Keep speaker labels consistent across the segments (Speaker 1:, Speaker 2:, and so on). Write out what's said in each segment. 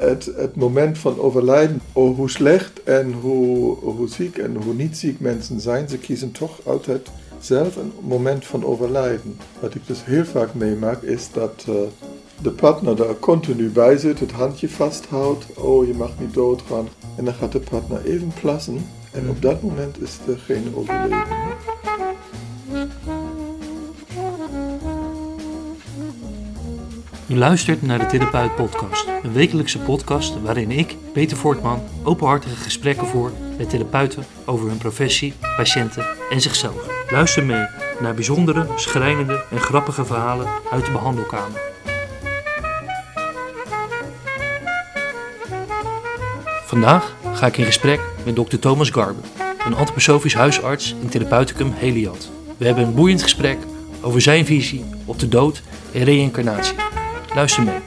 Speaker 1: het, het moment van overlijden, oh, hoe slecht en hoe, hoe ziek en hoe niet ziek mensen zijn, ze kiezen toch altijd zelf een moment van overlijden. Wat ik dus heel vaak meemaak is dat uh, de partner daar continu bij zit, het handje vasthoudt, oh je mag niet doodgaan. En dan gaat de partner even plassen en op dat moment is er geen overleden.
Speaker 2: U luistert naar de Therapeut Podcast, een wekelijkse podcast waarin ik, Peter Voortman, openhartige gesprekken voer met therapeuten over hun professie, patiënten en zichzelf. Luister mee naar bijzondere, schrijnende en grappige verhalen uit de behandelkamer. Vandaag ga ik in gesprek met dokter Thomas Garber, een antroposofisch huisarts in Therapeuticum Heliad. We hebben een boeiend gesprek over zijn visie op de dood en reïncarnatie. Luister mee.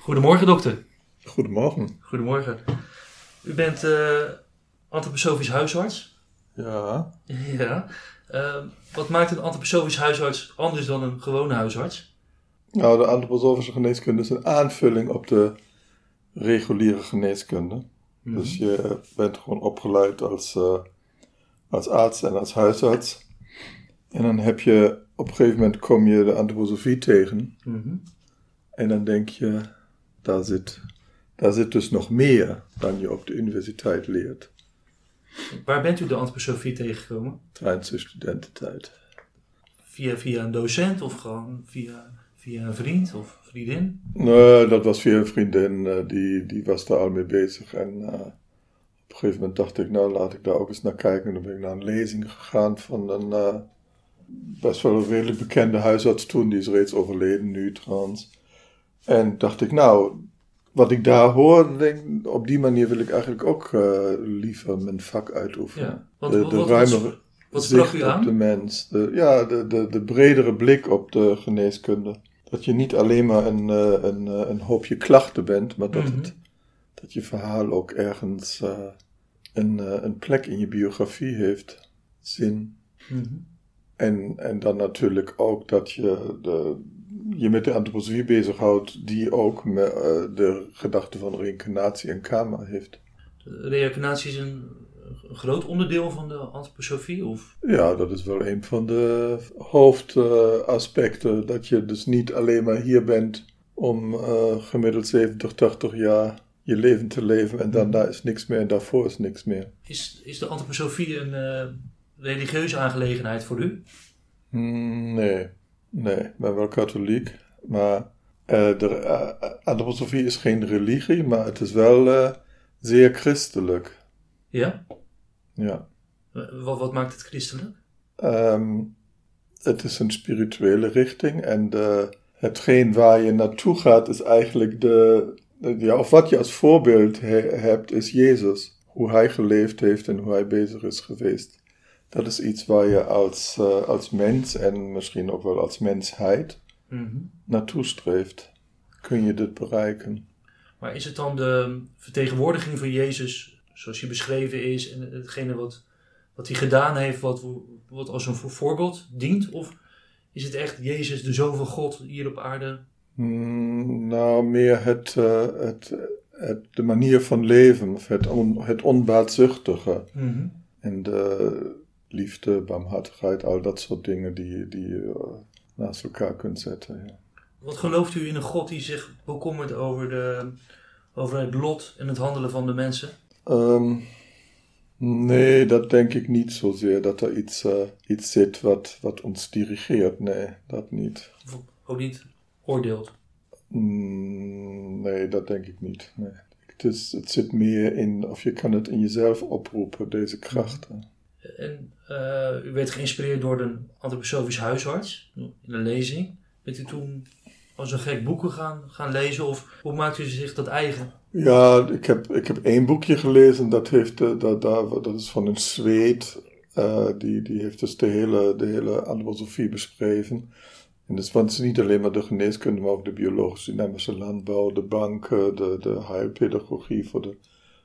Speaker 2: Goedemorgen dokter.
Speaker 1: Goedemorgen.
Speaker 2: Goedemorgen. U bent uh, antroposofisch huisarts.
Speaker 1: Ja.
Speaker 2: Ja. Uh, wat maakt een antroposofisch huisarts anders dan een gewone huisarts?
Speaker 1: Nou, de antroposofische geneeskunde is een aanvulling op de reguliere geneeskunde. Mhm. Dus je bent gewoon opgeleid als, uh, als arts en als huisarts. En dan heb je, op een gegeven moment kom je de antroposofie tegen. Mhm. En dan denk je, daar zit, daar zit dus nog meer dan je op de universiteit leert.
Speaker 2: Waar bent u de antroposofie tegengekomen?
Speaker 1: Tijdens de studententijd.
Speaker 2: Via, via een docent of gewoon via, via een vriend of vriendin?
Speaker 1: Nee, dat was via een vriendin. Eh, die, die was daar al mee bezig. En uh, op een gegeven moment dacht ik, nou laat ik daar ook eens naar kijken. En dan ben ik naar een lezing gegaan van een uh, best wel een redelijk bekende huisarts toen. Die is reeds overleden nu trouwens. En dacht ik, nou, wat ik daar hoor, denk, op die manier wil ik eigenlijk ook uh, liever mijn vak uitoefenen. Ja.
Speaker 2: Wat, de, de wat, ruimere wat u aan?
Speaker 1: op de mens. De, ja, de, de, de bredere blik op de geneeskunde. Dat je niet alleen maar een, uh, een, uh, een hoopje klachten bent, maar dat, mm -hmm. het, dat je verhaal ook ergens een, een plek in je biografie heeft. Zin. Mm -hmm. en, en dan natuurlijk ook dat je de, je met de antroposofie bezighoudt, die ook met, uh, de gedachte van reïncarnatie en karma heeft.
Speaker 2: Reïncarnatie is een, een groot onderdeel van de antroposofie? Of?
Speaker 1: Ja, dat is wel een van de hoofdaspecten. Uh, dat je dus niet alleen maar hier bent om uh, gemiddeld 70, 80 jaar je leven te leven en dan daar is niks meer en daarvoor is niks meer.
Speaker 2: Is, is de antroposofie een religieuze aangelegenheid voor u?
Speaker 1: Mm, nee. Nee, ik ben wel katholiek. Maar uh, de uh, antroposofie is geen religie, maar het is wel zeer christelijk.
Speaker 2: Ja?
Speaker 1: Ja.
Speaker 2: Wat, wat maakt het christelijk?
Speaker 1: Um, het is een spirituele richting en de, hetgeen waar je naartoe gaat is eigenlijk de, de ja, of wat je als voorbeeld he, hebt is Jezus. Hoe hij geleefd heeft en hoe hij bezig is geweest. Dat is iets waar je als, uh, als mens en misschien ook wel als mensheid mm-hmm. naartoe streeft. Kun je dit bereiken?
Speaker 2: Maar is het dan de vertegenwoordiging van Jezus, zoals je beschreven is, en hetgene wat, wat hij gedaan heeft, wat, wat als een voorbeeld dient? Of is het echt Jezus, de Zoon van God, hier op aarde?
Speaker 1: Mm, nou, meer het, uh, het, het, de manier van leven, of het, on, het onbaatzuchtige. Mm-hmm. En de, liefde, barmhartigheid, al dat soort dingen die, die je uh, naast elkaar kunt zetten. Ja.
Speaker 2: Wat gelooft u in een God die zich bekommert over, de, over het lot en het handelen van de mensen?
Speaker 1: Um, nee, dat denk ik niet zozeer. Dat er iets, uh, iets zit wat, wat ons dirigeert. Nee, dat niet.
Speaker 2: Of ook niet oordeelt?
Speaker 1: Mm, nee, dat denk ik niet. Nee. Het, is, het zit meer in, of je kan het in jezelf oproepen, deze krachten.
Speaker 2: En uh, u werd geïnspireerd door een antroposofisch huisarts in een lezing. Bent u toen als een gek boeken gaan, gaan lezen of hoe maakt u zich dat eigen?
Speaker 1: Ja, ik heb, ik heb één boekje gelezen, dat, heeft, dat, dat, dat is van een Zweed. Uh, die, die heeft dus de hele, de hele antroposofie beschreven. En dus, want het is niet alleen maar de geneeskunde, maar ook de biologische dynamische landbouw, de banken, de, de heilpedagogie voor de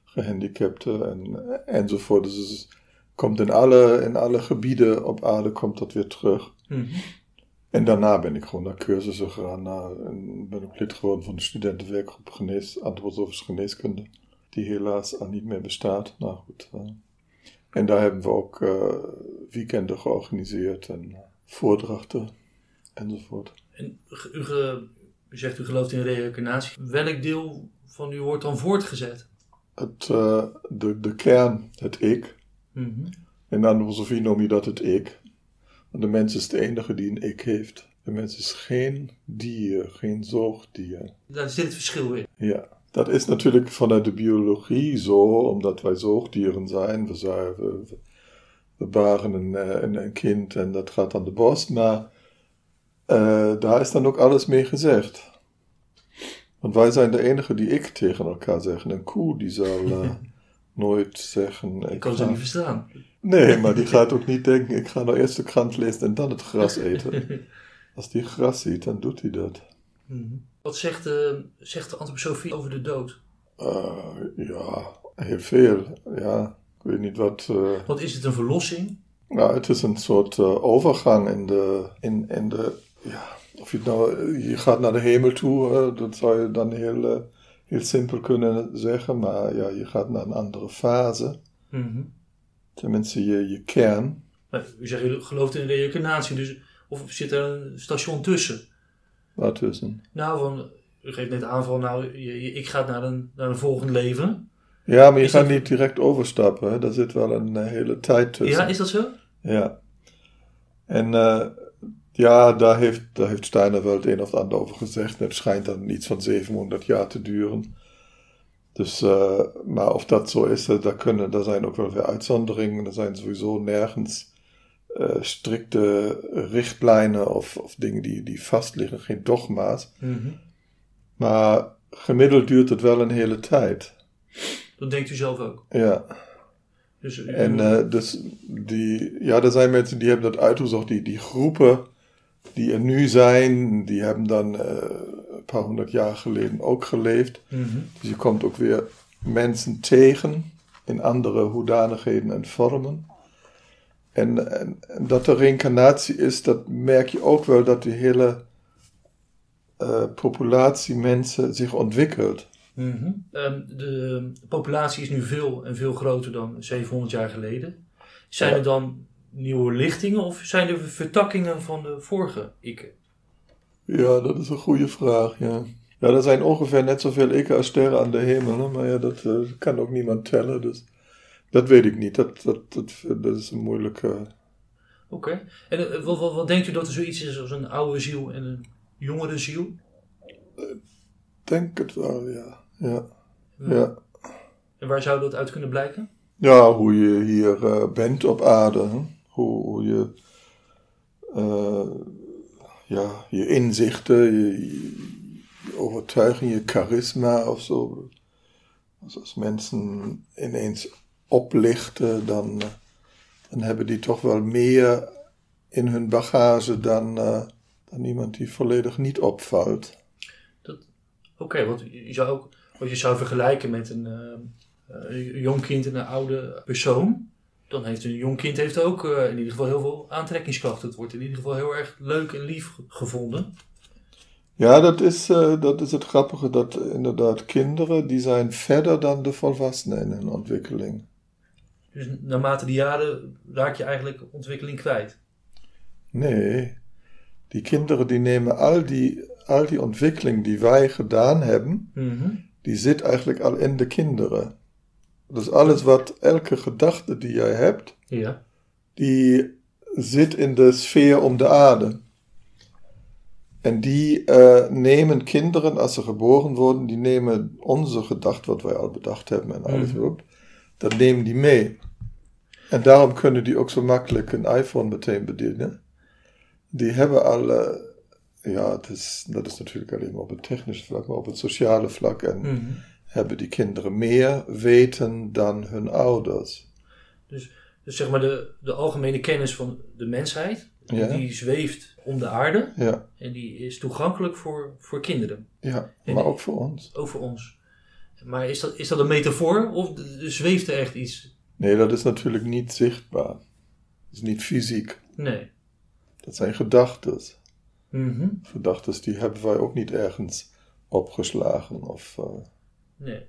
Speaker 1: gehandicapten en, enzovoort. Dus het komt in alle, in alle gebieden op aarde komt dat weer terug.
Speaker 2: Mhm.
Speaker 1: En daarna ben ik gewoon naar cursussen gegaan. En ben ik lid geworden van de studentenwerkgroep genees, antroposofische geneeskunde. Die helaas al niet meer bestaat. Nou goed. eh. en daar hebben we ook eh, weekenden georganiseerd en eh, voordrachten enzovoort.
Speaker 2: En u, ge- u zegt u gelooft in reïncarnatie. Welk deel van u wordt dan voortgezet?
Speaker 1: Het, de, de kern, het ik.
Speaker 2: Mhm.
Speaker 1: In de antroposofie noem je dat het ik. De mens is de enige die een ik heeft. De mens is geen dier, geen zoogdier.
Speaker 2: Daar zit het verschil in.
Speaker 1: Ja, dat is natuurlijk vanuit de biologie zo, omdat wij zoogdieren zijn. We, zijn, we, we- baren een, eh, een, een kind en dat gaat aan de borst, maar eh, daar is dan ook alles mee gezegd. Want wij zijn de enigen die ik tegen elkaar zeggen. Een koe die zal eh, nooit zeggen...
Speaker 2: Ik kan ze niet verstaan.
Speaker 1: Nee, maar die gaat ook niet denken, ik ga nou eerst de krant lezen en dan het gras eten. Als die gras ziet, dan doet hij dat.
Speaker 2: Mhm. Wat zegt de, zegt de antroposofie over de dood?
Speaker 1: Eh, ja, heel veel. Ja, ik weet niet wat. eh,
Speaker 2: Want is het een verlossing?
Speaker 1: nou, het is een soort eh, overgang in de, in, in de. Ja, of je nou. Je gaat naar de hemel toe, eh, dat zou je dan heel, eh, heel simpel kunnen zeggen. Maar ja, je gaat naar een andere fase.
Speaker 2: Mhm.
Speaker 1: Tenminste, je, je kern.
Speaker 2: Maar u zegt u gelooft in reïncarnatie, dus of zit er een station tussen?
Speaker 1: Waartussen.
Speaker 2: Nou, van, u geeft net aan van, nou, je, je- ik ga naar een, naar een volgend leven.
Speaker 1: Ja, maar je
Speaker 2: Is
Speaker 1: gaat
Speaker 2: dat-
Speaker 1: niet direct overstappen. Hè? Daar zit wel een eh, hele tijd tussen.
Speaker 2: Ja, is dat zo?
Speaker 1: Ja. En eh, ja, daar heeft, daar heeft Steiner wel het een of het ander over gezegd. Het schijnt dan iets van 700 jaar te duren. Dus, eh, maar of dat zo is, eh, daar, kunnen, daar zijn ook wel weer uitzonderingen. Er zijn sowieso nergens eh, strikte richtlijnen of, of dingen die, die vastliggen, geen dogma's.
Speaker 2: Mhm.
Speaker 1: Maar gemiddeld duurt het wel een hele tijd.
Speaker 2: Dat denkt u zelf ook.
Speaker 1: Ja.
Speaker 2: Dus
Speaker 1: En dus die, ja, er zijn mensen die hebben dat uitgezocht, die, die groepen die er nu zijn, die hebben dan eh, een paar honderd jaar geleden ook geleefd.
Speaker 2: Mhm.
Speaker 1: Dus je komt ook weer mensen tegen in andere hoedanigheden en vormen. En, en, en dat er reïncarnatie is, dat merk je ook wel dat die hele eh, populatie mensen zich ontwikkelt.
Speaker 2: Mhm. Ehm, de populatie is nu veel en veel groter dan 700 jaar geleden. Zijn
Speaker 1: Ja.
Speaker 2: er dan nieuwe lichtingen of zijn er vertakkingen van de vorige ikken?
Speaker 1: Ja, dat is een goede vraag, ja. Ja, er zijn ongeveer net zoveel ikken als sterren aan de hemel, hè, maar ja, dat eh, kan ook niemand tellen, dus dat weet ik niet. Dat, dat, dat, dat is een moeilijke...
Speaker 2: Oké. En eh, wat, wat, wat denkt u dat er zoiets is als een oude ziel en een jongere ziel?
Speaker 1: Denk het wel, ja. Ja, ja.
Speaker 2: En waar zou dat uit kunnen blijken?
Speaker 1: ja hoe je hier eh, bent op aarde, hè. Hoe, je... eh, ja, je inzichten, je, je overtuiging, je charisma of zo. Als, mensen ineens oplichten, dan, eh, dan hebben die toch wel meer in hun bagage dan, eh, dan iemand die volledig niet opvalt.
Speaker 2: Oké, want je zou ook, als je zou vergelijken met een, eh, een jong kind en een oude persoon, dan heeft een jong kind heeft ook eh, in ieder geval heel veel aantrekkingskracht. Het wordt in ieder geval heel erg leuk en lief ge- gevonden.
Speaker 1: Ja, dat is, eh, dat is het grappige, dat inderdaad kinderen, die zijn verder dan de volwassenen in hun ontwikkeling.
Speaker 2: Dus naarmate de jaren raak je eigenlijk ontwikkeling kwijt.
Speaker 1: Nee, die kinderen die nemen al die, al die ontwikkeling die wij gedaan hebben,
Speaker 2: Mhm.
Speaker 1: die zit eigenlijk al in de kinderen. Dus alles wat, elke gedachte die jij hebt,
Speaker 2: Ja.
Speaker 1: die zit in de sfeer om de aarde. En die eh, nemen kinderen, als ze geboren worden, die nemen onze gedachte, wat wij al bedacht hebben en alles
Speaker 2: Mhm.
Speaker 1: op, dat nemen die mee. En daarom kunnen die ook zo makkelijk een iPhone meteen bedienen. Die hebben al, eh, ja, het is, dat is natuurlijk alleen maar op het technische vlak, maar op het sociale vlak. En
Speaker 2: Mhm.
Speaker 1: Hebben die kinderen meer weten dan hun ouders.
Speaker 2: Dus zeg maar de, de algemene kennis van de mensheid,
Speaker 1: Ja.
Speaker 2: die zweeft om de aarde
Speaker 1: Ja,
Speaker 2: en die is toegankelijk voor, voor kinderen,
Speaker 1: ja
Speaker 2: En-
Speaker 1: maar ook voor ons.
Speaker 2: ook voor ons. Maar is dat, is dat een metafoor of zweeft er echt iets?
Speaker 1: Nee, dat is natuurlijk niet zichtbaar. Dat is niet fysiek.
Speaker 2: Nee.
Speaker 1: Dat zijn gedachten.
Speaker 2: Mhm.
Speaker 1: Gedachten die hebben wij ook niet ergens opgeslagen. Of eh,
Speaker 2: Nee.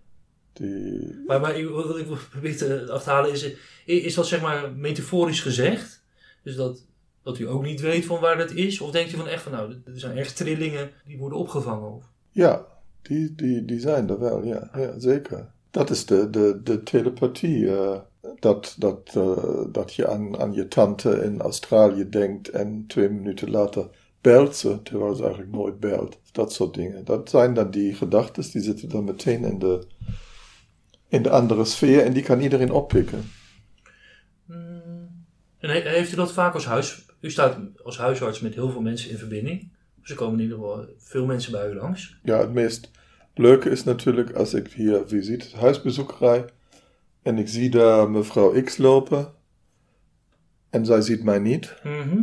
Speaker 1: die...
Speaker 2: Maar, maar ik- wat ik probeer te achterhalen is, is dat zeg maar metaforisch gezegd? Dus dat, dat u ook niet weet van waar dat is? Of denkt u van echt van nou, er zijn echt trillingen die worden opgevangen? Of?
Speaker 1: Ja, die, die, die zijn er wel, ja, ja zeker. Dat is de, de, de telepathie. eh, dat, dat, eh, dat je aan, aan je tante in Australië denkt en twee minuten later belt ze, terwijl ze eigenlijk nooit belt. Dat soort dingen. Dat zijn dan die gedachten, die zitten dan meteen in de, in de andere sfeer en die kan iedereen oppikken.
Speaker 2: Hmm. En he- heeft u dat vaak als huis... U staat als huisarts met heel veel mensen in verbinding. Dus er komen in ieder geval veel mensen bij u langs.
Speaker 1: Ja, het meest leuke is natuurlijk als ik hier visite, huisbezoek rij en ik zie daar mevrouw X lopen en zij ziet mij niet.
Speaker 2: Mhm.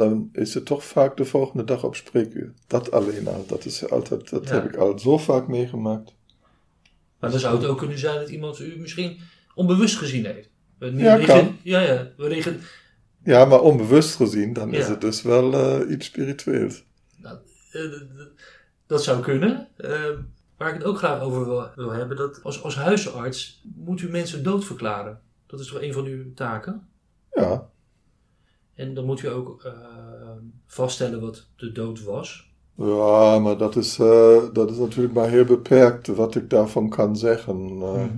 Speaker 1: Dan is het toch vaak de volgende dag op spreekuur. Dat alleen al, dat, is altijd, dat
Speaker 2: Ja.
Speaker 1: heb ik al zo vaak meegemaakt.
Speaker 2: Maar dan zou het ook kunnen zijn dat iemand u misschien onbewust gezien heeft.
Speaker 1: Ja,
Speaker 2: regen-
Speaker 1: kan.
Speaker 2: Ja, ja. We regen,
Speaker 1: Ja, maar onbewust gezien, dan is het dus wel eh, iets spiritueels.
Speaker 2: Nou, eh, dat zou kunnen. Eh, waar ik het ook graag over wil, wil hebben, dat als, als huisarts moet u mensen doodverklaren. Dat is toch een van uw taken?
Speaker 1: Ja,
Speaker 2: En dan moet u ook eh, vaststellen wat de dood was.
Speaker 1: ja maar dat is, eh, dat is natuurlijk maar heel beperkt wat ik daarvan kan zeggen.
Speaker 2: Mhm.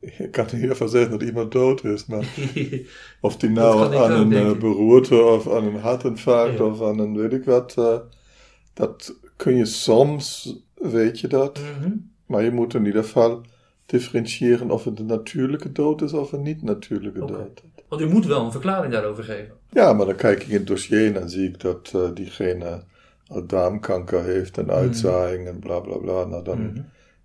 Speaker 1: Ik kan niet zeggen dat iemand dood is, maar of die nou aan
Speaker 2: ook,
Speaker 1: een beroerte of aan een hartinfarct
Speaker 2: Ja.
Speaker 1: of aan een weet ik wat, dat kun je soms, weet je dat.
Speaker 2: Mhm.
Speaker 1: Maar je moet in ieder geval differentiëren of het een natuurlijke dood is of een niet-natuurlijke dood.
Speaker 2: Want u moet wel een verklaring daarover geven.
Speaker 1: Ja, maar dan kijk ik in het dossier en dan zie ik dat eh, diegene al darmkanker heeft en uitzaaiing en bla bla bla. Nou, dan
Speaker 2: Mhm.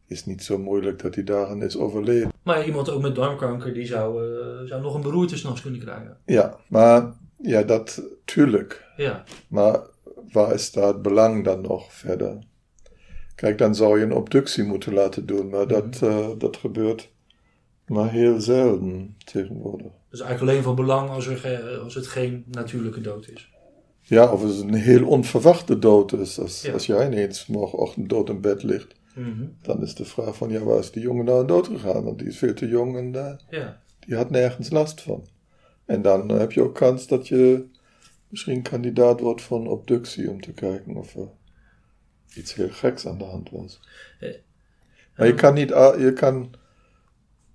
Speaker 1: is het niet zo moeilijk dat hij daaraan is overleden.
Speaker 2: Maar iemand ook met darmkanker, die zou, eh, zou nog een beroerte s'nachts kunnen krijgen.
Speaker 1: Ja, maar ja, dat tuurlijk.
Speaker 2: Ja,
Speaker 1: Maar waar is daar het belang dan nog verder? Kijk, dan zou je een obductie moeten laten doen, maar dat, eh, dat gebeurt maar heel zelden tegenwoordig.
Speaker 2: Is eigenlijk alleen van belang als, er ge- als het geen natuurlijke dood is.
Speaker 1: Ja, of het een heel onverwachte dood is. Als,
Speaker 2: Ja.
Speaker 1: als jij ineens morgenochtend dood in bed ligt,
Speaker 2: Mhm.
Speaker 1: dan is de vraag van, ja, waar is die jongen nou dood gegaan? Want die is veel te jong en eh,
Speaker 2: Ja.
Speaker 1: die had nergens last van. En dan eh, heb je ook kans dat je misschien kandidaat wordt voor een obductie om te kijken of er iets heel geks aan de hand was.
Speaker 2: Eh,
Speaker 1: Maar je kan niet, je kan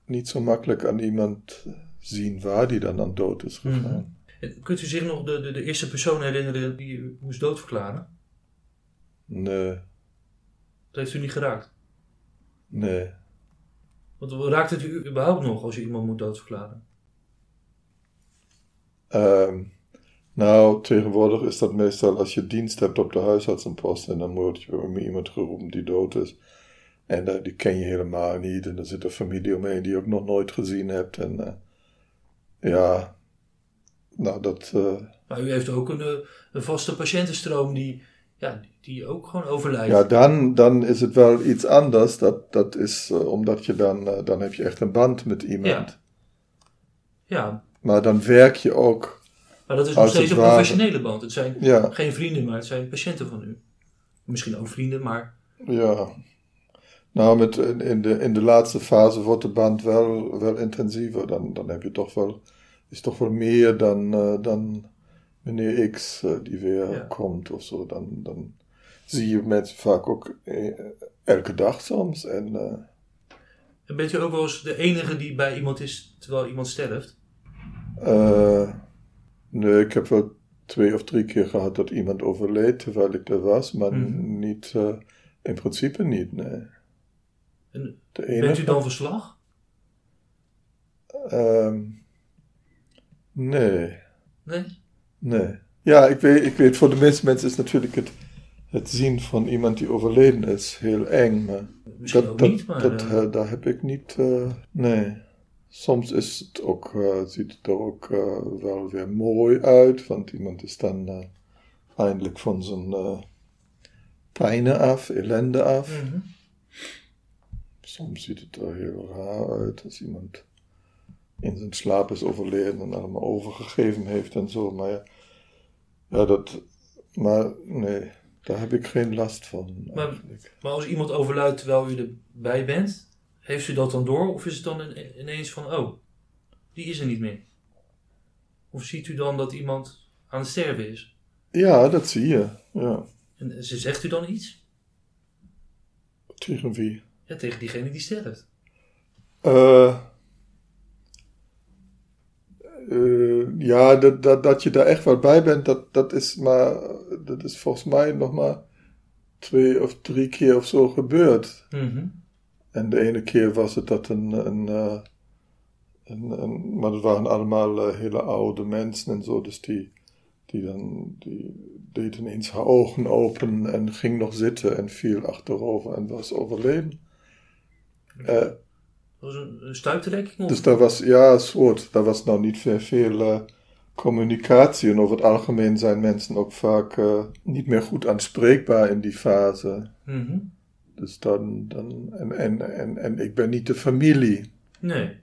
Speaker 1: niet zo makkelijk aan iemand zien waar die dan aan dood is gegaan.
Speaker 2: En Kunt u zich nog de, de, de eerste persoon herinneren die u moest doodverklaren?
Speaker 1: Nee,
Speaker 2: Dat heeft u niet geraakt.
Speaker 1: nee.
Speaker 2: Want raakt het u überhaupt nog als u iemand moet doodverklaren?
Speaker 1: Ehm, nou, tegenwoordig is dat meestal als je dienst hebt op de huisartsenpost en dan wordt je om iemand geroepen die dood is. En eh, die ken je helemaal niet en er zit een familie omheen die je ook nog nooit gezien hebt. En eh, ja, nou dat, eh,
Speaker 2: Maar u heeft ook een, eh, een vaste patiëntenstroom die, ja, die ook gewoon overlijdt.
Speaker 1: ja dan, dan is het wel iets anders. Dat, dat is eh, omdat je dan, dan heb je echt een band met iemand.
Speaker 2: Ja. Ja,
Speaker 1: Maar dan werk je ook,
Speaker 2: maar dat is nog steeds een
Speaker 1: ware-
Speaker 2: professionele band. Het zijn
Speaker 1: ja,
Speaker 2: geen vrienden, maar het zijn patiënten van u. Misschien ook vrienden, maar
Speaker 1: Ja. Nou, met, in, de, in de laatste fase wordt de band wel, wel intensiever. Dan, dan heb je toch wel, is toch wel meer dan, eh, dan meneer X eh, die weer
Speaker 2: Ja.
Speaker 1: komt of zo. Dan, dan zie je mensen vaak ook eh, elke dag soms. En
Speaker 2: en bent u ook wel eens de enige die bij iemand is terwijl iemand sterft?
Speaker 1: nee, ik heb wel twee of drie keer gehad dat iemand overleed terwijl ik er was, maar
Speaker 2: Mhm.
Speaker 1: niet, in principe niet, nee.
Speaker 2: En bent u dan verslag?
Speaker 1: Ehm, nee.
Speaker 2: Nee?
Speaker 1: Nee. Ja, ik weet, ik weet, voor de meeste mensen is natuurlijk het, het zien van iemand die overleden is heel eng. Maar
Speaker 2: Misschien
Speaker 1: dat,
Speaker 2: niet, maar...
Speaker 1: dat,
Speaker 2: eh,
Speaker 1: eh, daar heb ik niet. eh, nee. Soms is het ook, eh, ziet het er ook wel weer mooi uit, want iemand is dan eindelijk van zijn pijnen af, ellende af.
Speaker 2: mhm.
Speaker 1: Soms ziet het er heel raar uit als iemand in zijn slaap is overleden en allemaal overgegeven heeft en zo. Maar ja, ja dat, maar nee, daar heb ik geen last van.
Speaker 2: Maar, maar als iemand overlijdt terwijl u erbij bent, heeft u dat dan door? Of is het dan ineens van, oh, die is er niet meer? Of ziet u dan dat iemand aan het sterven is?
Speaker 1: Ja, dat zie je, ja.
Speaker 2: En zegt u dan iets?
Speaker 1: Tegen wie?
Speaker 2: Ja, tegen diegene die sterft.
Speaker 1: Uh, uh, ja, dat, dat, dat je daar echt wat bij bent, dat, dat is maar, dat is volgens mij nog maar twee of drie keer of zo gebeurd.
Speaker 2: Mm
Speaker 1: En de ene keer was het dat een, een, een, een maar het waren allemaal hele oude mensen en zo, dus die, die dan, die deed ineens haar ogen open en ging nog zitten en viel achterover en was overleden.
Speaker 2: Uh, was een, een stuiptrekking?
Speaker 1: Dus daar was, ja, een soort, daar was nou niet veel, veel uh, communicatie. En over het algemeen zijn mensen ook vaak uh, niet meer goed aanspreekbaar in die fase.
Speaker 2: Mm -hmm.
Speaker 1: Dus dan, dan en, en, en, en ik ben niet de familie.
Speaker 2: Nee.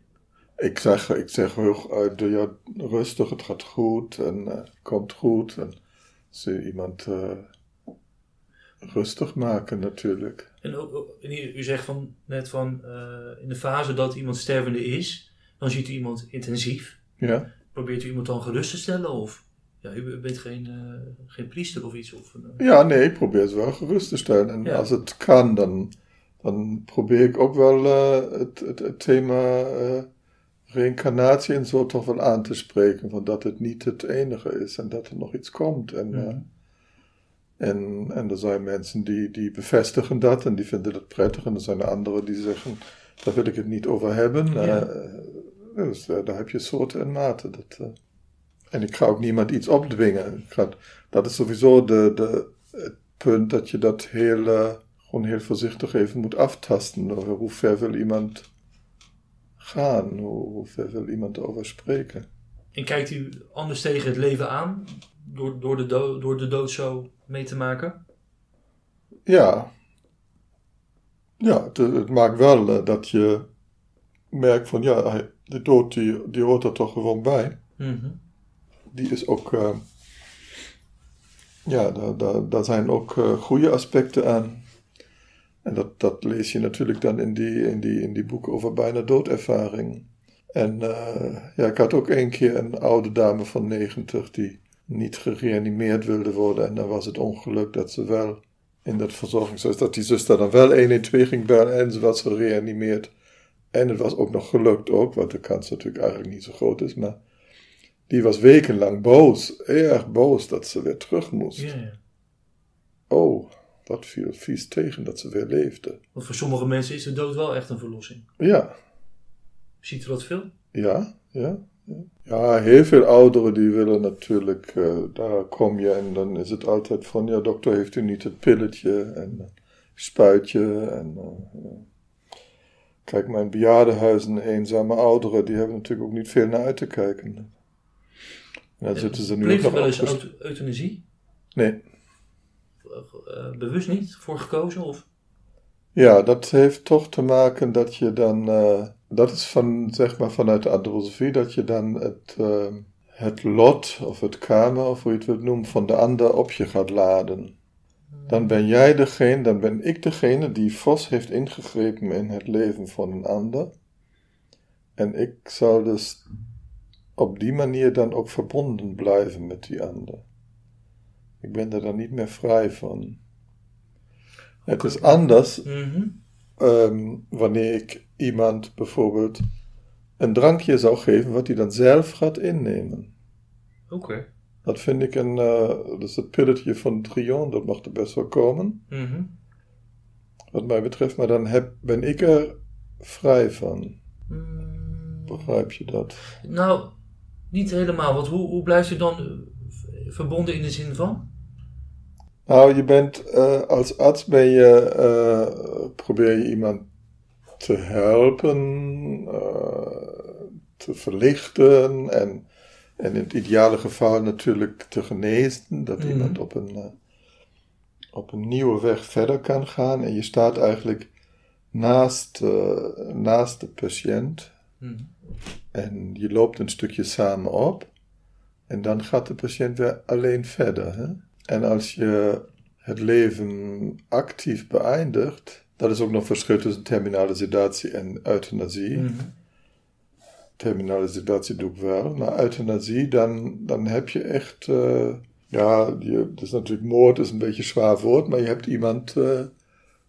Speaker 1: Ik zeg, ik zeg heel uit, ja, rustig, het gaat goed en uh, komt goed. En ze iemand rustig maken natuurlijk.
Speaker 2: En u zegt van, net van uh, in de fase dat iemand stervende is, dan ziet u iemand intensief.
Speaker 1: Ja.
Speaker 2: Probeert u iemand dan gerust te stellen? Of ja, u bent geen, uh, geen priester of iets? Of,
Speaker 1: uh... Ja, nee, ik probeer ze wel gerust te stellen. En ja. als het kan, dan, dan probeer ik ook wel het, het, het, thema reïncarnatie en zo toch wel aan te spreken. Van dat het niet het enige is en dat er nog iets komt. En,
Speaker 2: mm.
Speaker 1: En, en er zijn mensen die, die bevestigen dat en die vinden dat prettig. En er zijn anderen die zeggen, daar wil ik het niet over hebben.
Speaker 2: Ja.
Speaker 1: Uh, dus uh, daar heb je soorten en maten. Dat, uh, en ik ga ook niemand iets opdwingen. Ga, dat is sowieso de, de, het punt dat je dat heel, gewoon heel voorzichtig even moet aftasten. Hoe ver wil iemand gaan? Hoe, hoe ver wil iemand erover spreken?
Speaker 2: En kijkt u anders tegen het leven aan? Door, door, de, dood, door de dood zo mee te maken?
Speaker 1: Ja. Ja, het, het maakt wel uh, dat je merkt van ja, de dood die, die hoort er toch gewoon bij.
Speaker 2: Mm -hmm.
Speaker 1: Die is ook, uh, ja, daar, daar, daar zijn ook uh, goede aspecten aan. En dat, dat lees je natuurlijk dan in die, in die, in die boeken over bijna doodervaring. En ja, ik had ook een keer een oude dame van 90 die niet gereanimeerd wilde worden. En dan was het ongeluk dat ze wel in dat verzorgingshuis, dat die zuster dan wel 112 ging bellen en ze was gereanimeerd. En het was ook nog gelukt ook, wat de kans natuurlijk eigenlijk niet zo groot is, maar die was wekenlang boos, erg boos dat ze weer terug moest.
Speaker 2: Ja, ja.
Speaker 1: Oh, dat viel vies tegen dat ze weer leefde.
Speaker 2: Want voor sommige mensen is de dood wel echt een verlossing.
Speaker 1: Ja.
Speaker 2: Ziet u dat veel?
Speaker 1: Ja, ja. Ja, heel veel ouderen die willen natuurlijk, uh, daar kom je en dan is het altijd van, ja dokter heeft u niet het pilletje en spuitje en uh, kijk mijn bejaardenhuizen, eenzame ouderen, die hebben natuurlijk ook niet veel naar uit te kijken. En dan zitten ze nu
Speaker 2: nog wel eens euthanasie?
Speaker 1: Nee.
Speaker 2: bewust niet voor gekozen of?
Speaker 1: Ja, dat heeft toch te maken dat je dan dat is van, zeg maar, vanuit de antroposofie dat je dan het, uh, het lot of het karma, of hoe je het wilt noemen, van de ander op je gaat laden. Dan ben jij degene, dan ben ik degene die vos heeft ingegrepen in het leven van een ander. En ik zal dus op die manier dan ook verbonden blijven met die ander. Ik ben er dan niet meer vrij van. Het is anders
Speaker 2: mm -hmm.
Speaker 1: um, wanneer ik iemand bijvoorbeeld een drankje zou geven wat hij dan zelf gaat innemen.
Speaker 2: Oké. Okay.
Speaker 1: Dat vind ik een, uh, dat is het pilletje van Trion, dat mag er best wel komen.
Speaker 2: Mm -hmm.
Speaker 1: Wat mij betreft, maar dan heb, ben ik er vrij van.
Speaker 2: Mm.
Speaker 1: Begrijp je dat?
Speaker 2: Nou, niet helemaal, want hoe, hoe blijft u dan verbonden in de zin van?
Speaker 1: Nou, je bent uh, als arts ben je, uh, probeer je iemand te helpen, uh, te verlichten en, en in het ideale geval natuurlijk te genezen, dat
Speaker 2: Mhm.
Speaker 1: iemand op een, op een nieuwe weg verder kan gaan. En je staat eigenlijk naast, naast de patiënt.
Speaker 2: Mhm.
Speaker 1: En je loopt een stukje samen op. En dan gaat de patiënt weer alleen verder. Hè? En als je het leven actief beëindigt, dat is ook nog verschil tussen terminale sedatie en euthanasie.
Speaker 2: Mhm.
Speaker 1: Terminale sedatie doe ik wel, maar euthanasie, dan, dan heb je echt, eh, ja, je, dat is natuurlijk moord, is een beetje een zwaar woord, maar je hebt iemand, eh,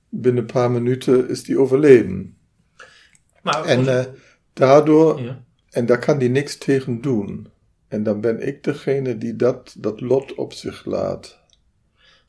Speaker 1: binnen een paar minuten is die overleden.
Speaker 2: Maar
Speaker 1: En eh, daardoor,
Speaker 2: ja.
Speaker 1: en daar kan die niks tegen doen. En dan ben ik degene die dat, dat lot op zich laat.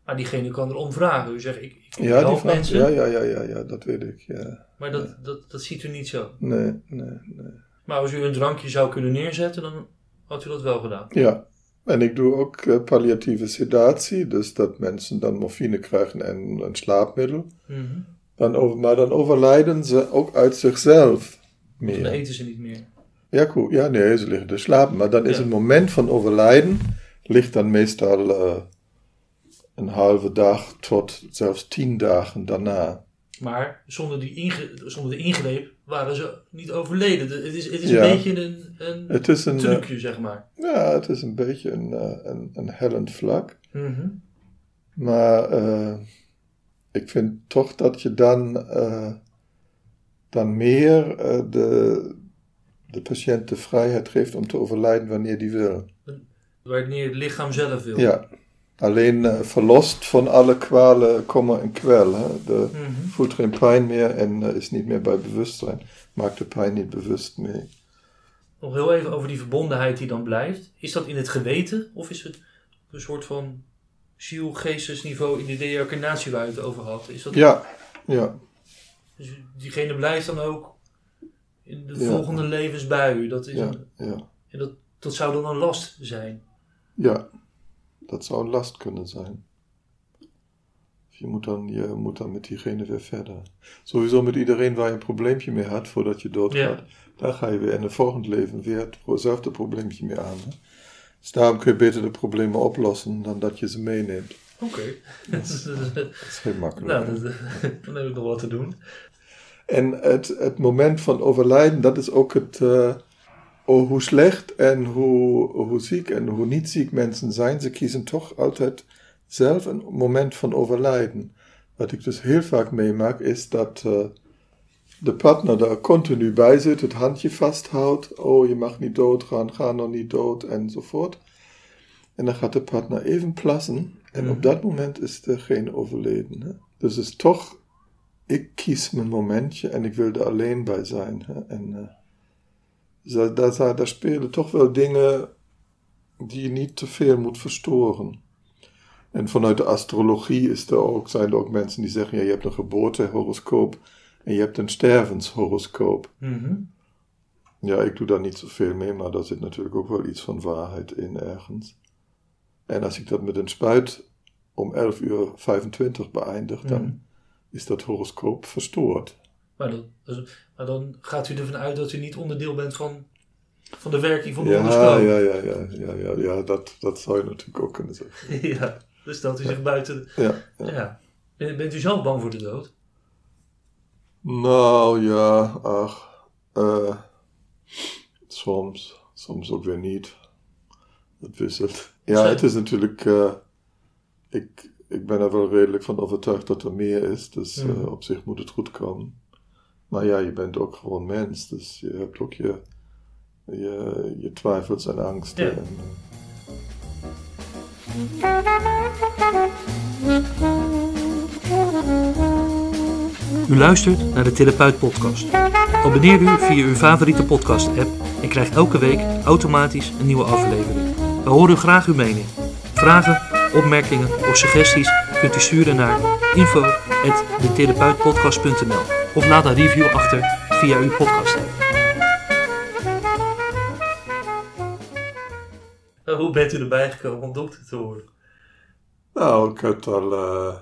Speaker 2: maar diegene kan erom vragen. U zegt, ik, ik
Speaker 1: Ja, die
Speaker 2: help
Speaker 1: vraag,
Speaker 2: mensen,
Speaker 1: ja, ja, ja, ja, ja, dat weet ik. Ja.
Speaker 2: maar dat, dat, dat ziet u niet zo.
Speaker 1: Nee, nee, nee.
Speaker 2: Maar als u een drankje zou kunnen neerzetten, dan had u dat wel gedaan.
Speaker 1: Ja, en ik doe ook eh, palliatieve sedatie, dus dat mensen dan morfine krijgen en een slaapmiddel.
Speaker 2: Mhm.
Speaker 1: Dan over, maar dan overlijden ze ook uit zichzelf
Speaker 2: Dan
Speaker 1: meer.
Speaker 2: eten ze niet meer.
Speaker 1: Ja, cool. Ja, nee, ze liggen te slapen. Maar dan is
Speaker 2: Ja.
Speaker 1: het moment van overlijden, ligt dan meestal eh, een halve dag tot zelfs tien dagen daarna.
Speaker 2: Maar zonder, die inge, zonder de ingreep waren ze niet overleden. De- Het is, het is
Speaker 1: Ja.
Speaker 2: een beetje een, een
Speaker 1: Het is een, eh,
Speaker 2: trucje, zeg maar.
Speaker 1: ja, het is een beetje een, eh, een, een hellend vlak.
Speaker 2: Mhm.
Speaker 1: Maar ik vind toch dat je dan, dan meer de, de patiënt de vrijheid geeft om te overlijden wanneer die wil.
Speaker 2: Wanneer het lichaam zelf wil.
Speaker 1: Ja, alleen eh, verlost van alle kwalen, kommer en kwel. Hè? De,
Speaker 2: Mhm.
Speaker 1: voelt geen pijn meer en eh, is niet meer bij bewustzijn. Maakt de pijn niet bewust mee.
Speaker 2: Nog heel even over die verbondenheid die dan blijft. Is dat in het geweten of is het een soort van ziel-geestesniveau in de deïncarnatie waar je het over had? Is dat,
Speaker 1: Ja, ja,
Speaker 2: Dus diegene blijft dan ook in de volgende levensbui. Dat, is
Speaker 1: ja,
Speaker 2: een,
Speaker 1: ja.
Speaker 2: en dat, dat zou dan een last zijn.
Speaker 1: Ja, dat zou een last kunnen zijn. Je moet dan, je moet dan met diegene weer verder. Sowieso met iedereen waar je een probleempje mee had voordat je doodgaat.
Speaker 2: Ja.
Speaker 1: Daar ga je weer in het volgend leven weer hetzelfde probleempje mee aan. Hè? Dus daarom kun je beter de problemen oplossen dan dat je ze meeneemt.
Speaker 2: Oké.
Speaker 1: Dat is heel makkelijk.
Speaker 2: nou, dat, dan heb ik nog wat te doen.
Speaker 1: En het, het moment van overlijden, dat is ook het. eh, oh, hoe slecht en hoe, hoe ziek en hoe niet ziek mensen zijn. Ze kiezen toch altijd zelf een moment van overlijden. Wat ik dus heel vaak meemaak, is dat eh, de partner daar continu bij zit, het handje vasthoudt. Oh, je mag niet doodgaan, ga nog niet dood enzovoort. En dan gaat de partner even plassen. En op
Speaker 2: Mhm.
Speaker 1: dat moment is er geen overleden. Hè? Dus het is toch ik kies mijn momentje en ik wil er alleen bij zijn. Hè? En eh, daar, daar, daar, spelen toch wel dingen die je niet te veel moet verstoren. En vanuit de astrologie is er ook, zijn er ook mensen die zeggen: ja, je hebt een geboortehoroscoop en je hebt een stervenshoroscoop.
Speaker 2: Mhm.
Speaker 1: Ja, ik doe daar niet zoveel mee, maar daar zit natuurlijk ook wel iets van waarheid in ergens. En als ik dat met een spuit om 11 uur 25 beëindig, dan
Speaker 2: Mhm.
Speaker 1: Is dat horoscoop verstoord.
Speaker 2: Maar, dan, dus- maar dan gaat u ervan uit dat u niet onderdeel bent van, van de werking van de
Speaker 1: Ja,
Speaker 2: horoscoop.
Speaker 1: ja, ja, ja, ja, ja, ja dat, dat zou je natuurlijk ook kunnen zeggen.
Speaker 2: ja. Dus stelt u zich buiten.
Speaker 1: Ja, ja.
Speaker 2: Ja. Ben- Bent u zelf bang voor de dood?
Speaker 1: Nou ja, ach, eh, soms, soms ook weer niet. Het wisselt. Ja, het is natuurlijk, eh, ik, ik ben er wel redelijk van overtuigd dat er meer is, dus eh,
Speaker 2: Mhm.
Speaker 1: op zich moet het goed komen. Maar ja, je bent ook gewoon mens, dus je hebt ook je, je, je twijfels en angsten.
Speaker 2: Ja.
Speaker 1: En, eh,
Speaker 2: U luistert naar de Therapeut Podcast. Abonneer u via uw favoriete podcast-app en krijg elke week automatisch een nieuwe aflevering. We horen graag uw mening. Vragen, opmerkingen of suggesties kunt u sturen naar info.detherapeutpodcast.nl of laat een review achter via uw podcast-app. Hoe bent u erbij gekomen om dokter te worden?
Speaker 1: Nou, ik had al, eh,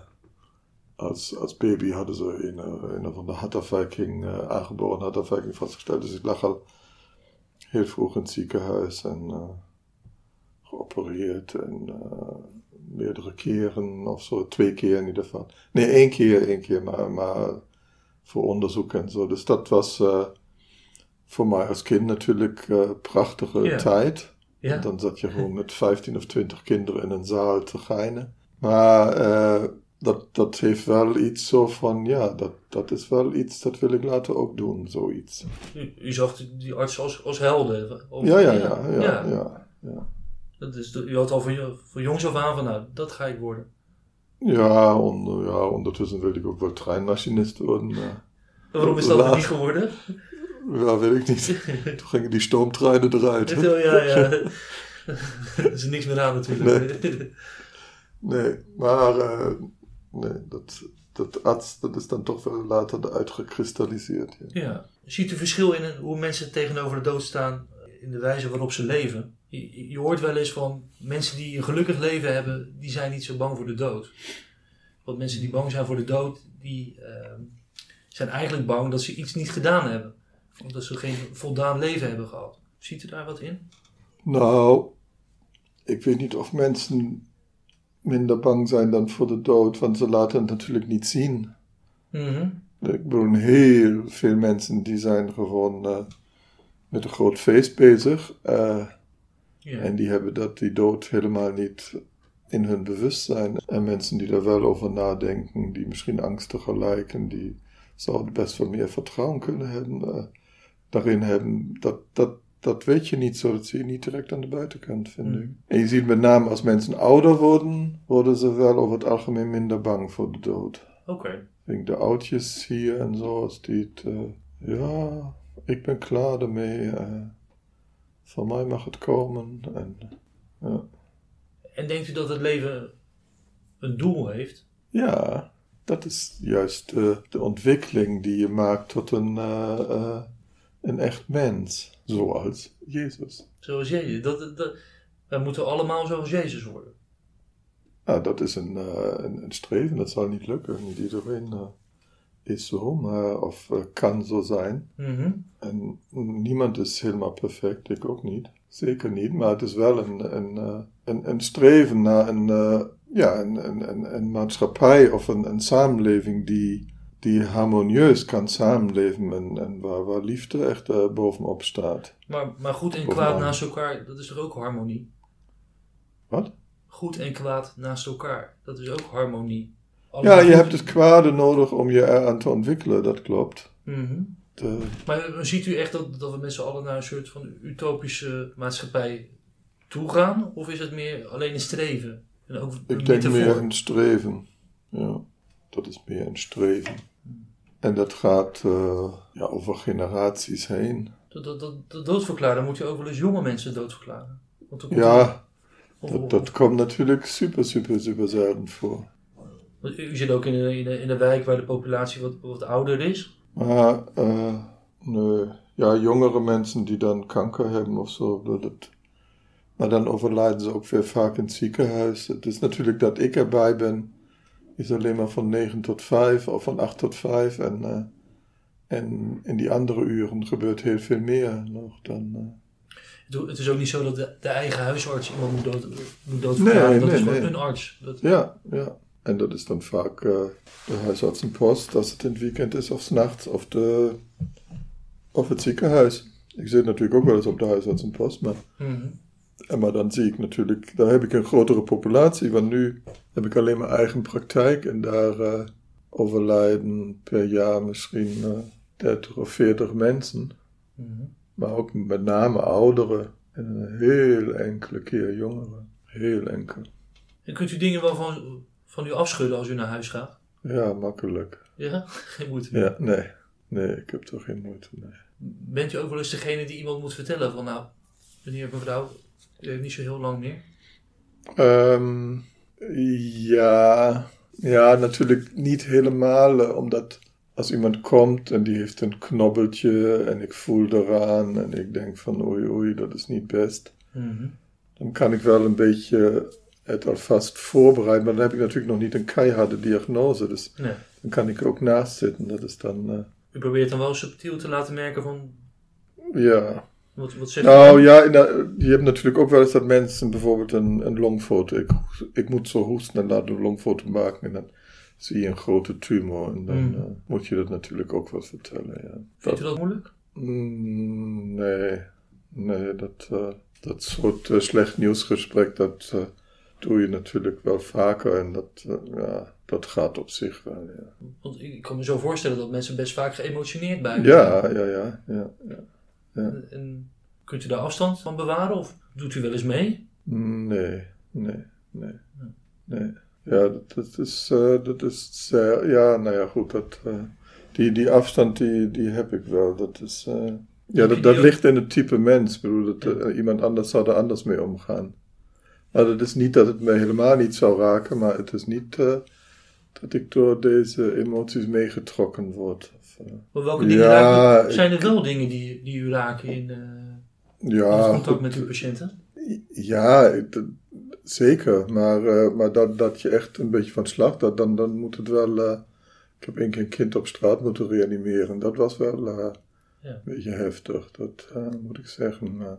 Speaker 1: als, als baby hadden ze een, eh, een van de Hatterviking, eh aangeboren Hatterviking vastgesteld. Dus ik lag al heel vroeg in het ziekenhuis en geopereerd en meerdere keren of zo, twee keer in ieder geval. Nee, één keer, één keer, maar, maar voor onderzoek en zo. Dus dat was uh, voor mij als kind natuurlijk uh, prachtige
Speaker 2: Ja.
Speaker 1: tijd.
Speaker 2: Ja.
Speaker 1: En dan zat je gewoon met 15 of 20 kinderen in een zaal te geinen. Maar eh, dat, dat heeft wel iets zo van, ja, dat, dat is wel iets, dat wil ik later ook doen, zoiets.
Speaker 2: U, u zag die- artsen als, als helden. Of-
Speaker 1: Ja, ja, ja, ja, ja. ja.
Speaker 2: Dat is, u had al van, jo- van jongs af aan van, nou, dat ga ik worden.
Speaker 1: Ja, ja, ondertussen wilde ik ook wel treinmachinist worden. Maar,
Speaker 2: Waarom is dat
Speaker 1: Laat.
Speaker 2: dan niet geworden?
Speaker 1: ja, weet ik niet. Toen gingen die stoomtreinen eruit.
Speaker 2: ja, ja. er is niks meer aan natuurlijk.
Speaker 1: Nee, maar eh, nee, dat, dat arts, dat is dan toch wel later uitgekristalliseerd. Ja.
Speaker 2: Ja. Ziet u verschil in hoe mensen tegenover de dood staan in de wijze waarop ze leven? Je, je hoort wel eens van mensen die een gelukkig leven hebben, die zijn niet zo bang voor de dood. Want mensen die bang zijn voor de dood, die ehm, zijn eigenlijk bang dat ze iets niet gedaan hebben. Omdat ze geen voldaan leven hebben gehad. Ziet u daar wat in?
Speaker 1: Nou, ik weet niet of mensen minder bang zijn dan voor de dood, want ze laten het natuurlijk niet zien.
Speaker 2: Mhm.
Speaker 1: Ik bedoel, heel veel mensen die zijn gewoon eh, met een groot feest bezig. eh,
Speaker 2: Ja.
Speaker 1: En die hebben dat, die dood helemaal niet in hun bewustzijn. En mensen die daar wel over nadenken, die misschien angstiger lijken, die zouden best wel meer vertrouwen kunnen hebben, eh, daarin hebben. Dat, dat, dat weet je niet zo, dat zie je niet direct aan de buitenkant, vind
Speaker 2: Mhm.
Speaker 1: ik. En je ziet met name als mensen ouder worden, worden ze wel over het algemeen minder bang voor de dood.
Speaker 2: Oké.
Speaker 1: Wegen de oudjes hier en zo, als die het, eh, ja, ik ben klaar ermee. eh, van mij mag het komen. En, ja.
Speaker 2: En denkt u dat het leven een doel heeft?
Speaker 1: ja, dat is juist de ontwikkeling die je maakt tot een, eh, eh, een echt mens, zoals Jezus.
Speaker 2: Zoals Jezus. Dat, dat, wij moeten allemaal zoals Jezus worden.
Speaker 1: Nou, dat is een, eh, een, een streven, dat zal niet lukken. Niet iedereen is zo, maar, of eh, kan zo zijn.
Speaker 2: Mhm.
Speaker 1: En niemand is helemaal perfect, ik ook niet. Zeker niet, maar het is wel een, een, eh, een, een streven naar een, eh, ja, een, een, een, een maatschappij of een, een samenleving die, die harmonieus kan samenleven en, en waar, waar liefde echt bovenop staat.
Speaker 2: Maar, maar goed en
Speaker 1: Bovenaan.
Speaker 2: kwaad naast elkaar, dat is toch ook harmonie?
Speaker 1: Wat?
Speaker 2: Goed en kwaad naast elkaar, dat is ook harmonie.
Speaker 1: Ja, je hebt het kwade nodig om je eraan te ontwikkelen, dat klopt.
Speaker 2: Mhm.
Speaker 1: De,
Speaker 2: Maar eh, ziet u echt dat, dat we met z'n allen naar een soort van utopische maatschappij toe gaan? Of is het meer alleen een streven? En ook een
Speaker 1: Ik denk meer een streven. Ja, dat is meer een streven. En dat gaat eh, ja, over generaties heen.
Speaker 2: Dat, dat, dat, dat doodverklaren moet je ook wel eens jonge mensen doodverklaren. Want
Speaker 1: Ja,
Speaker 2: er-
Speaker 1: dat komt natuurlijk super, super, super zelden voor.
Speaker 2: Want u zit ook in een, in, een, in een wijk waar de populatie wat, wat ouder is.
Speaker 1: Eh, nee. Ja, jongere mensen die dan kanker hebben of zo. Dat, maar dan overlijden ze ook weer vaak in het ziekenhuis. Het is natuurlijk dat ik erbij ben, is alleen maar van 9 tot 5 of van 8 tot 5. En, eh, en in die andere uren gebeurt heel veel meer nog dan. eh,
Speaker 2: Het, is ook niet zo dat de, de eigen huisarts iemand moet, dood, moet doodverklaren.
Speaker 1: Nee,
Speaker 2: dat
Speaker 1: nee,
Speaker 2: is gewoon
Speaker 1: nee.
Speaker 2: een arts. Dat,
Speaker 1: Ja, ja. En dat is dan vaak eh, de huisartsenpost, als het in het weekend is of s'nachts, of, de, of het ziekenhuis. Ik zit natuurlijk ook wel eens op de huisartsenpost, maar,
Speaker 2: Mhm.
Speaker 1: en maar dan zie ik natuurlijk, daar heb ik een grotere populatie, want nu heb ik alleen mijn eigen praktijk en daar eh, overlijden per jaar misschien eh 30 of 40 mensen.
Speaker 2: Mhm.
Speaker 1: Maar ook met name ouderen en een heel enkele keer jongeren. Heel enkel.
Speaker 2: En kunt u dingen wel van, u afschudden als u naar huis gaat?
Speaker 1: Ja, makkelijk.
Speaker 2: Ja? Geen moeite.
Speaker 1: Ja, nee. Nee, ik heb er geen moeite mee.
Speaker 2: Bent u ook wel eens degene die iemand moet vertellen van nou, meneer, mevrouw, u heeft niet zo heel lang meer.
Speaker 1: Ehm, ja, ja, natuurlijk niet helemaal, eh, omdat als iemand komt en die heeft een knobbeltje en ik voel eraan en ik denk van oei oei, dat is niet best,
Speaker 2: Mhm.
Speaker 1: dan kan ik wel een beetje het alvast voorbereiden, maar dan heb ik natuurlijk nog niet een keiharde diagnose, dus
Speaker 2: Nee.
Speaker 1: dan kan ik ook naast zitten. Dat is dan, eh,
Speaker 2: U probeert dan wel subtiel te laten merken van,
Speaker 1: ja,
Speaker 2: wat, wat u
Speaker 1: Nou ja, de- je hebt natuurlijk ook wel eens dat mensen bijvoorbeeld een, een longfoto. Ik, ik moet zo hoesten en laat een longfoto maken. En dan zie je een grote tumor en dan
Speaker 2: Mm.
Speaker 1: eh, moet je dat natuurlijk ook wat vertellen. Ja.
Speaker 2: Vindt u dat moeilijk?
Speaker 1: Mm, nee, nee, dat, eh, dat soort slecht nieuwsgesprek, dat doe je natuurlijk wel vaker en dat, eh, ja, dat gaat op zich wel, ja.
Speaker 2: Want ik kan me zo voorstellen dat mensen best vaak geëmotioneerd bij
Speaker 1: Ja, ja, ja, ja, ja.
Speaker 2: En kunt u daar afstand van bewaren of doet u wel eens mee?
Speaker 1: Nee, nee, nee, nee. Ja, dat, dat is, eh, dat is zeer, ja, nou ja, goed, dat, eh, die, die afstand die, die heb ik wel. Dat is, eh, ja, dat, ligt in het type mens. Ik bedoel, dat, eh, iemand anders zou er anders mee omgaan. Maar dat is niet dat het mij helemaal niet zou raken, maar het is niet eh, dat ik door deze emoties meegetrokken word. Of,
Speaker 2: Maar welke dingen
Speaker 1: Ja,
Speaker 2: raken Zijn er wel dingen die, die u raken in, eh,
Speaker 1: ja,
Speaker 2: contact met uw patiënten?
Speaker 1: Ja, dat- zeker. Maar, eh, maar dat, dat je echt een beetje van slag, dat, dan, dan moet het wel. ik heb één keer een kind op straat moeten reanimeren. Dat was wel
Speaker 2: Ja.
Speaker 1: een beetje heftig, dat moet ik zeggen. Maar,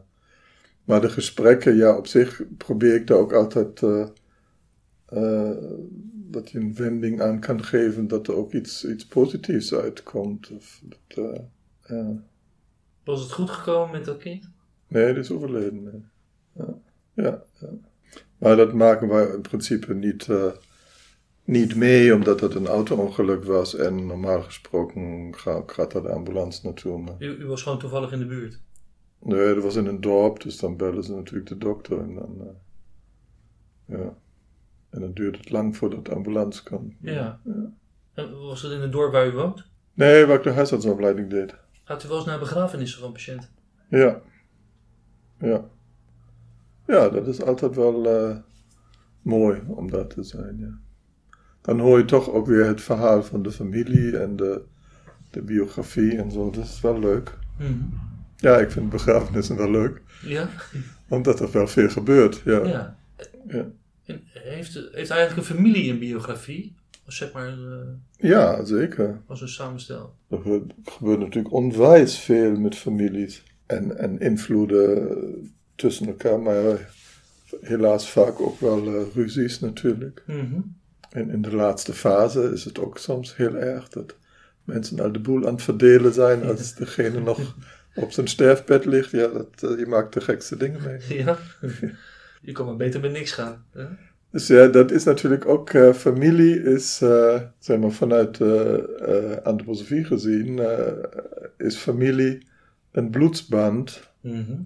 Speaker 1: maar de gesprekken, ja, op zich probeer ik daar ook altijd. eh, dat je een wending aan kan geven dat er ook iets, iets positiefs uitkomt. Of dat, eh, ja.
Speaker 2: Was het goed gekomen met dat kind?
Speaker 1: Nee, die is overleden. nee. Ja, ja, ja. Maar dat maken wij in principe niet, niet mee, omdat het een auto-ongeluk was. En normaal gesproken ga- gaat daar de ambulance naartoe. Maar
Speaker 2: U, u was gewoon toevallig in de buurt.
Speaker 1: Nee, dat was in een dorp, dus dan bellen ze natuurlijk de dokter. En dan, eh, ja. En dan duurt het lang voordat de ambulance kan.
Speaker 2: Ja. En was het in het dorp waar u woont?
Speaker 1: Nee, waar ik de huisartsopleiding deed.
Speaker 2: Gaat u wel eens naar begrafenissen van patiënten?
Speaker 1: Ja. Ja. Ja, dat is altijd wel eh, mooi om daar te zijn, ja. Dan hoor je toch ook weer het verhaal van de familie en de, de biografie en zo. Dat is wel leuk.
Speaker 2: Mhm.
Speaker 1: Ja, ik vind begrafenissen wel leuk,
Speaker 2: Ja?
Speaker 1: omdat er wel veel gebeurt, ja.
Speaker 2: Ja. Heeft, heeft eigenlijk een familie een biografie? Of zeg maar eh,
Speaker 1: ja zeker.
Speaker 2: als een samenstel?
Speaker 1: Er gebeurt, gebeurt natuurlijk onwijs veel met families en, en invloeden tussen elkaar, maar helaas vaak ook wel eh, ruzies natuurlijk.
Speaker 2: Mhm.
Speaker 1: En in de laatste fase is het ook soms heel erg dat mensen al de boel aan het verdelen zijn als degene nog op zijn sterfbed ligt. Ja, dat, eh, je maakt de gekste dingen mee.
Speaker 2: Ja. Je kan maar beter met niks gaan. hè?
Speaker 1: Dus ja, dat is natuurlijk ook, eh, familie is, eh, zeg maar vanuit eh, antroposofie gezien, is familie een bloedsband.
Speaker 2: Mhm.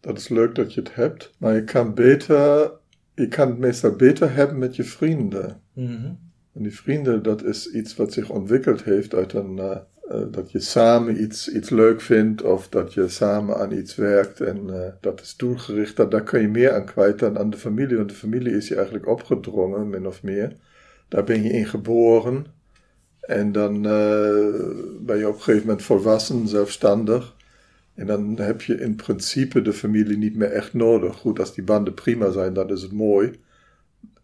Speaker 1: Dat is leuk dat je het hebt, maar je kan beter, je kan het meestal beter hebben met je vrienden.
Speaker 2: Mhm.
Speaker 1: En die vrienden, dat is iets wat zich ontwikkeld heeft uit een, eh, dat je samen iets, iets leuk vindt of dat je samen aan iets werkt en eh, dat is doelgericht. Dat, daar kun je meer aan kwijt dan aan de familie, want de familie is je eigenlijk opgedrongen, min of meer. Daar ben je in geboren en dan eh, ben je op een gegeven moment volwassen, zelfstandig. En dan heb je in principe de familie niet meer echt nodig. Goed, als die banden prima zijn, dan is het mooi.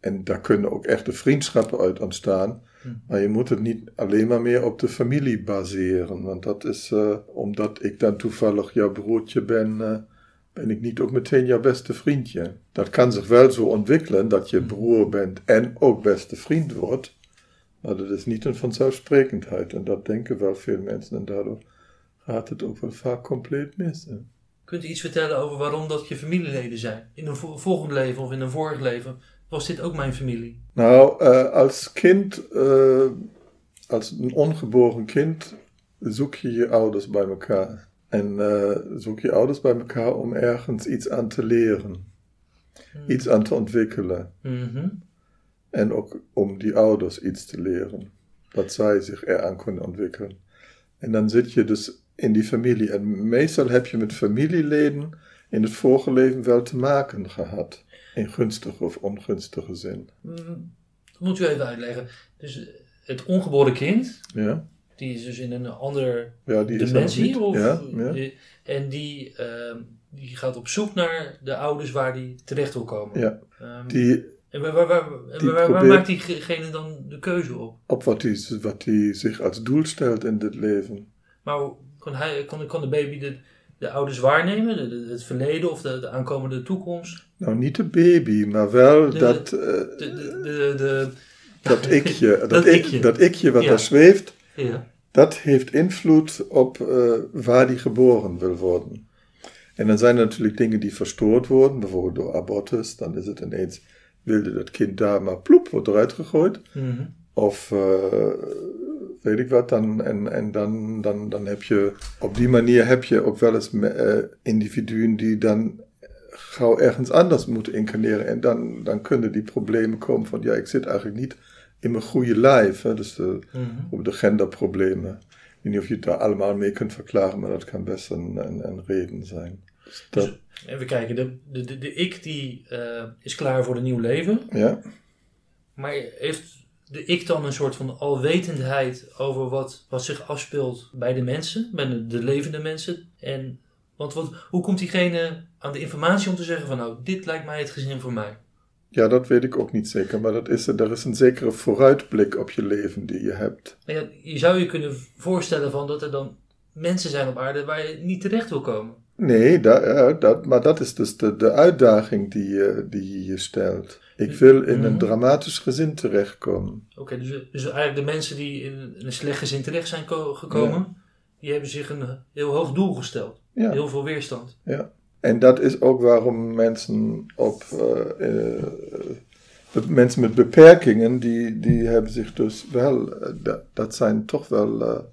Speaker 1: En daar kunnen ook echte vriendschappen uit ontstaan. Maar je moet het niet alleen maar meer op de familie baseren. Want dat is, eh, omdat ik dan toevallig jouw broertje ben, eh, ben ik niet ook meteen jouw beste vriendje. Dat kan zich wel zo ontwikkelen dat je broer bent en ook beste vriend wordt. Maar dat is niet een vanzelfsprekendheid. En dat denken wel veel mensen. En daardoor gaat het ook wel vaak compleet mis. hè.
Speaker 2: Kunt u iets vertellen over waarom dat je familieleden zijn? In een vo- volgend leven of in een vorig leven was dit ook mijn familie?
Speaker 1: Nou, eh, als kind, eh, als een ongeboren kind, zoek je je ouders bij elkaar. En eh, zoek je ouders bij elkaar om ergens iets aan te leren, iets aan te ontwikkelen.
Speaker 2: Mhm.
Speaker 1: En ook om die ouders iets te leren, dat zij zich eraan kunnen ontwikkelen. En dan zit je dus in die familie. En meestal heb je met familieleden in het vorige leven wel te maken gehad. In gunstige of ongunstige zin.
Speaker 2: Mm, Dat moet u even uitleggen. Dus eh, het ongeboren kind,
Speaker 1: Ja,
Speaker 2: die is dus in een andere
Speaker 1: ja die is
Speaker 2: dimensie.
Speaker 1: niet.
Speaker 2: Of,
Speaker 1: ja,
Speaker 2: en die, ehm, die gaat op zoek naar de ouders waar die terecht wil komen.
Speaker 1: Ja,
Speaker 2: Ehm,
Speaker 1: die,
Speaker 2: en waar, waar, waar, en
Speaker 1: die
Speaker 2: waar, waar
Speaker 1: probeert-
Speaker 2: maakt diegene dan de keuze op?
Speaker 1: op wat hij wat die zich als doel stelt in dit leven.
Speaker 2: Maar kan, hij, kan, kan de baby de, de ouders waarnemen? De, de- het verleden of de, de aankomende toekomst?
Speaker 1: Nou, niet de baby, maar wel dat. eh, dat ikje, dat,
Speaker 2: Dat
Speaker 1: ik,
Speaker 2: ikje.
Speaker 1: dat ikje wat
Speaker 2: Ja.
Speaker 1: daar zweeft,
Speaker 2: Ja.
Speaker 1: dat heeft invloed op eh, waar die geboren wil worden. En dan zijn er natuurlijk dingen die verstoord worden, bijvoorbeeld door abortus. Dan is het ineens, wilde dat kind daar, maar ploep, wordt eruit gegooid.
Speaker 2: Mhm.
Speaker 1: Of eh, weet ik wat, dan, en, en dan, dan, dan heb je, op die manier heb je ook wel eens eh, individuen die dan gauw ergens anders moeten incarneren. En dan, dan kunnen die problemen komen van, ja, ik zit eigenlijk niet in mijn goede lijf. Hè? Dus de,
Speaker 2: Mhm.
Speaker 1: op de genderproblemen. Ik weet niet of je het daar allemaal mee kunt verklaren, maar dat kan best een, een, een reden zijn. Dus dat,
Speaker 2: Dus, even kijken, de, de, de, de ik die eh, is klaar voor een nieuw leven.
Speaker 1: ja.
Speaker 2: Maar heeft de ik dan een soort van alwetendheid over wat, wat zich afspeelt bij de mensen, bij de, de levende mensen? En want wat, hoe komt diegene aan de informatie om te zeggen van nou, dit lijkt mij het gezin voor mij?
Speaker 1: ja, dat weet ik ook niet zeker, maar dat is, er is een zekere vooruitblik op je leven die je hebt.
Speaker 2: Ja, je zou je kunnen voorstellen van dat er dan mensen zijn op aarde waar je niet terecht wil komen.
Speaker 1: Nee, da, ja, dat, maar dat is dus de, de uitdaging die je, die je je stelt. Ik wil in een
Speaker 2: Mhm.
Speaker 1: dramatisch gezin terechtkomen.
Speaker 2: Oké, dus, dus eigenlijk de mensen die in een slecht gezin terecht zijn ko- gekomen, die hebben zich een heel hoog doel gesteld.
Speaker 1: Ja.
Speaker 2: Heel veel weerstand.
Speaker 1: Ja. En dat is ook waarom mensen op eh, eh, mensen met beperkingen, die, die hebben zich dus wel, eh, dat, dat zijn toch wel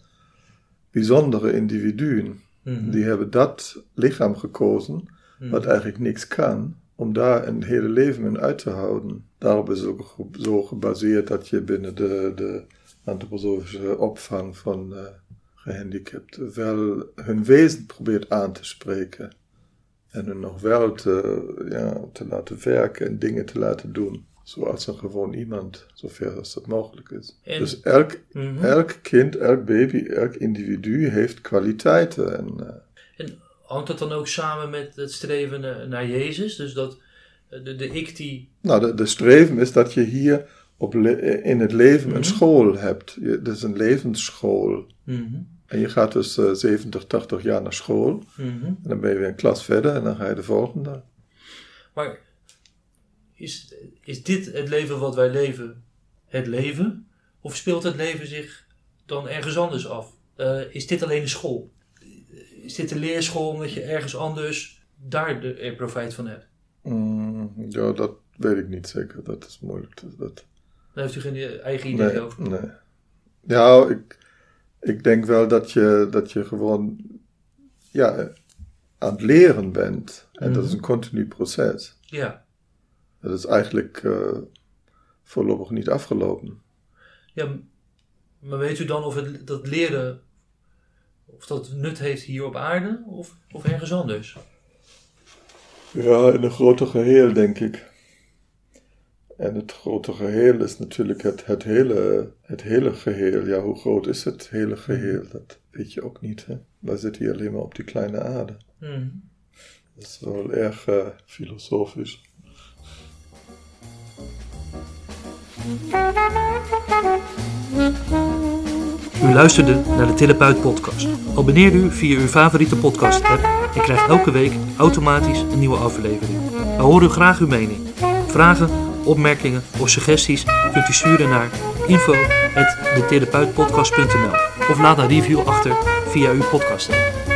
Speaker 1: bijzondere individuen.
Speaker 2: Mhm.
Speaker 1: Die hebben dat lichaam gekozen,
Speaker 2: Mhm.
Speaker 1: wat eigenlijk niks kan, om daar een hele leven in uit te houden. Daarop is het ook zo gebaseerd dat je binnen de, de antroposofische opvang van eh, gehandicapten wel hun wezen probeert aan te spreken. En hun nog wel te, ja, te laten werken en dingen te laten doen. Zoals een gewoon iemand, zover als dat mogelijk is.
Speaker 2: En-
Speaker 1: dus elk,
Speaker 2: Mhm.
Speaker 1: elk kind, elk baby, elk individu heeft kwaliteiten. En, eh,
Speaker 2: En hangt dat dan ook samen met het streven eh, naar Jezus? Dus dat eh, de, de ik die...
Speaker 1: Nou, de, de streven is dat je hier op le- in het leven
Speaker 2: Mhm.
Speaker 1: een school hebt. Je, het is een levensschool.
Speaker 2: Mhm.
Speaker 1: En je gaat dus eh, 70, 80 jaar naar school.
Speaker 2: Mhm.
Speaker 1: En dan ben je weer een klas verder en dan ga je de volgende.
Speaker 2: Maar is, is dit het leven wat wij leven het leven? Of speelt het leven zich dan ergens anders af? Eh, is dit alleen de school? Is dit de leerschool omdat je ergens anders daar de, profijt van hebt?
Speaker 1: Mm, ja, dat weet ik niet zeker. Dat is moeilijk. te- Dat,
Speaker 2: Daar heeft u geen eigen idee
Speaker 1: nee,
Speaker 2: over.
Speaker 1: nee. Ja, ik, ik denk wel dat je, dat je gewoon ja, aan het leren bent. En dat is een continu proces.
Speaker 2: Ja.
Speaker 1: Dat is eigenlijk eh, voorlopig niet afgelopen.
Speaker 2: ja, maar weet u dan of het, dat leren of dat nut heeft hier op aarde of, of ergens anders?
Speaker 1: Ja, in een groter geheel, denk ik. En het grote geheel is natuurlijk het, het, hele, het hele geheel. Ja, hoe groot is het hele geheel? Dat weet je ook niet. Hè? Wij zitten hier alleen maar op die kleine aarde.
Speaker 2: Mhm.
Speaker 1: Dat is wel erg eh, filosofisch.
Speaker 2: U luisterde naar de Therapeut Podcast. Abonneer u via uw favoriete podcast app en krijgt elke week automatisch een nieuwe aflevering. We horen graag uw mening. Vragen, opmerkingen of suggesties kunt u sturen naar info.detherapeutpodcast.nl of laat een review achter via uw podcast app.